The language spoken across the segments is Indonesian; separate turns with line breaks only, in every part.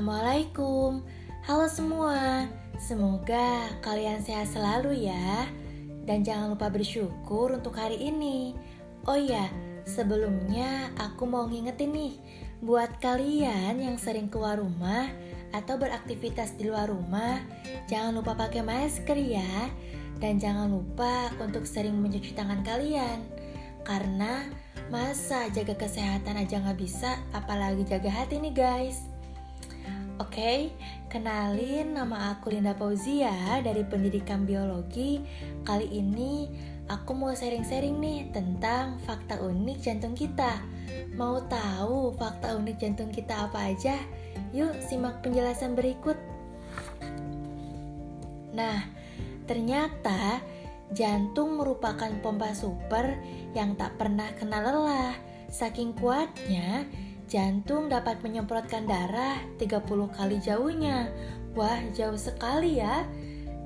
Assalamualaikum, halo semua. Semoga kalian sehat selalu ya. Dan jangan lupa bersyukur untuk hari ini. Oh ya, sebelumnya aku mau ngingetin nih, buat kalian yang sering keluar rumah atau beraktivitas di luar rumah, jangan lupa pakai masker ya. Dan jangan lupa untuk sering mencuci tangan kalian. Karena masa jaga kesehatan aja nggak bisa, apalagi jaga hati nih guys. Oke, kenalin nama aku Linda Fauzia dari Pendidikan Biologi. Kali ini aku mau sharing-sharing nih tentang fakta unik jantung kita. Mau tahu fakta unik jantung kita apa aja? Yuk simak penjelasan berikut. Nah, ternyata jantung merupakan pompa super yang tak pernah kenal lelah. Saking kuatnya, Jantung dapat menyemprotkan darah 30 kali jauhnya. Wah, jauh sekali ya.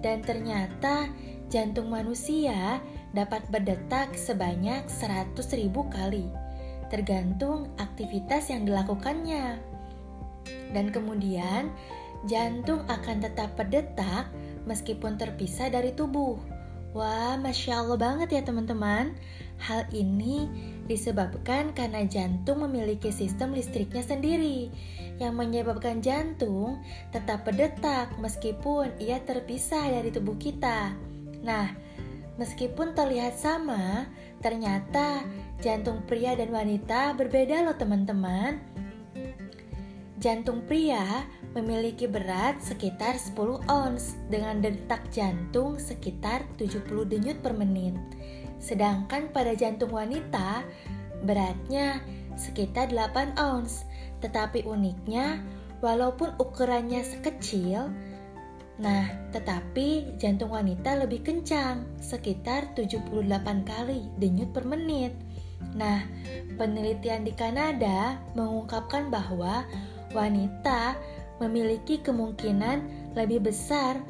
Dan ternyata jantung manusia dapat berdetak sebanyak 100 ribu kali. Tergantung aktivitas yang dilakukannya. Dan kemudian, jantung akan tetap berdetak meskipun terpisah dari tubuh. Wah, masya Allah banget ya teman-teman. Hal ini disebabkan karena jantung memiliki sistem listriknya sendiri yang menyebabkan jantung tetap berdetak meskipun ia terpisah dari tubuh kita. Nah, meskipun terlihat sama, ternyata jantung pria dan wanita berbeda loh teman-teman. Jantung pria memiliki berat sekitar 10 ons dengan detak jantung sekitar 70 denyut per menit. Sedangkan pada jantung wanita beratnya sekitar 8 ounce. Tetapi uniknya, walaupun ukurannya sekecil, nah tetapi jantung wanita lebih kencang, sekitar 78 kali denyut per menit. Nah, penelitian di Kanada mengungkapkan bahwa wanita memiliki kemungkinan lebih besar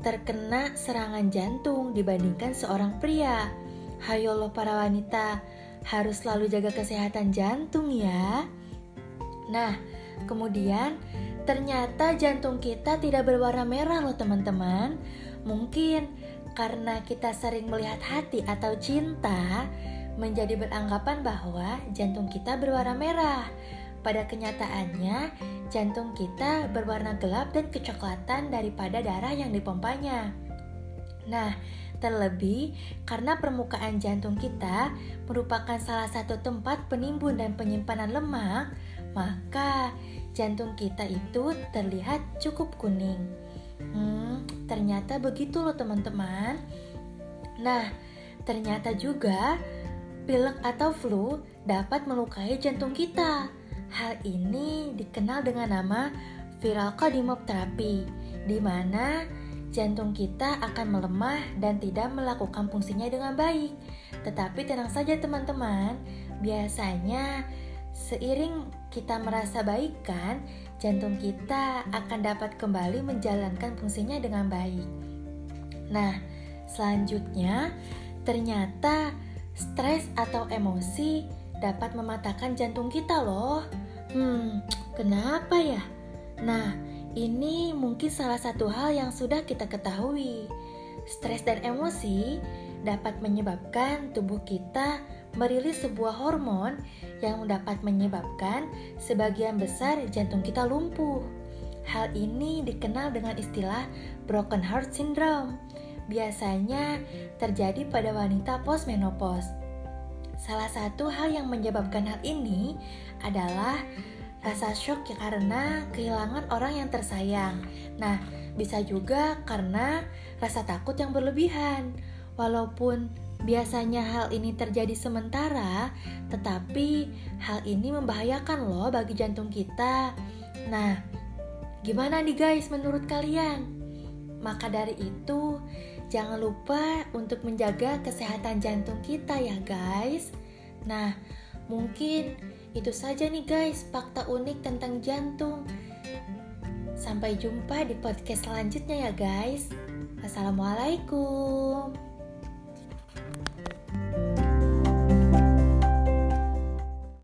terkena serangan jantung dibandingkan seorang pria. Hayo lo para wanita, harus selalu jaga kesehatan jantung ya. Nah, kemudian ternyata jantung kita tidak berwarna merah loh teman-teman. Mungkin karena kita sering melihat hati atau cinta, menjadi beranggapan bahwa jantung kita berwarna merah. Pada kenyataannya, jantung kita berwarna gelap dan kecoklatan daripada darah yang dipompanya. Nah, terlebih karena permukaan jantung kita merupakan salah satu tempat penimbun dan penyimpanan lemak, maka jantung kita itu terlihat cukup kuning. Hmm, ternyata begitu loh teman-teman. Nah, ternyata juga pilek atau flu dapat melukai jantung kita. Hal ini dikenal dengan nama viral cardiomyopathy, terapi, di mana jantung kita akan melemah dan tidak melakukan fungsinya dengan baik. Tetapi tenang saja teman-teman, biasanya seiring kita merasa baik kan, jantung kita akan dapat kembali menjalankan fungsinya dengan baik. Nah, selanjutnya ternyata stres atau emosi dapat mematahkan jantung kita loh. Hmm, kenapa ya? Nah, ini mungkin salah satu hal yang sudah kita ketahui. Stres dan emosi dapat menyebabkan tubuh kita merilis sebuah hormon yang dapat menyebabkan sebagian besar jantung kita lumpuh. Hal ini dikenal dengan istilah broken heart syndrome. Biasanya terjadi pada wanita postmenopause. Salah satu hal yang menyebabkan hal ini adalah rasa shock ya karena kehilangan orang yang tersayang. Nah, bisa juga karena rasa takut yang berlebihan. Walaupun biasanya hal ini terjadi sementara, tetapi hal ini membahayakan loh bagi jantung kita. Nah, gimana nih guys menurut kalian? Maka dari itu, Jangan lupa untuk menjaga kesehatan jantung kita ya guys. Nah, mungkin itu saja nih guys fakta unik tentang jantung. Sampai jumpa di podcast selanjutnya ya guys. Assalamualaikum.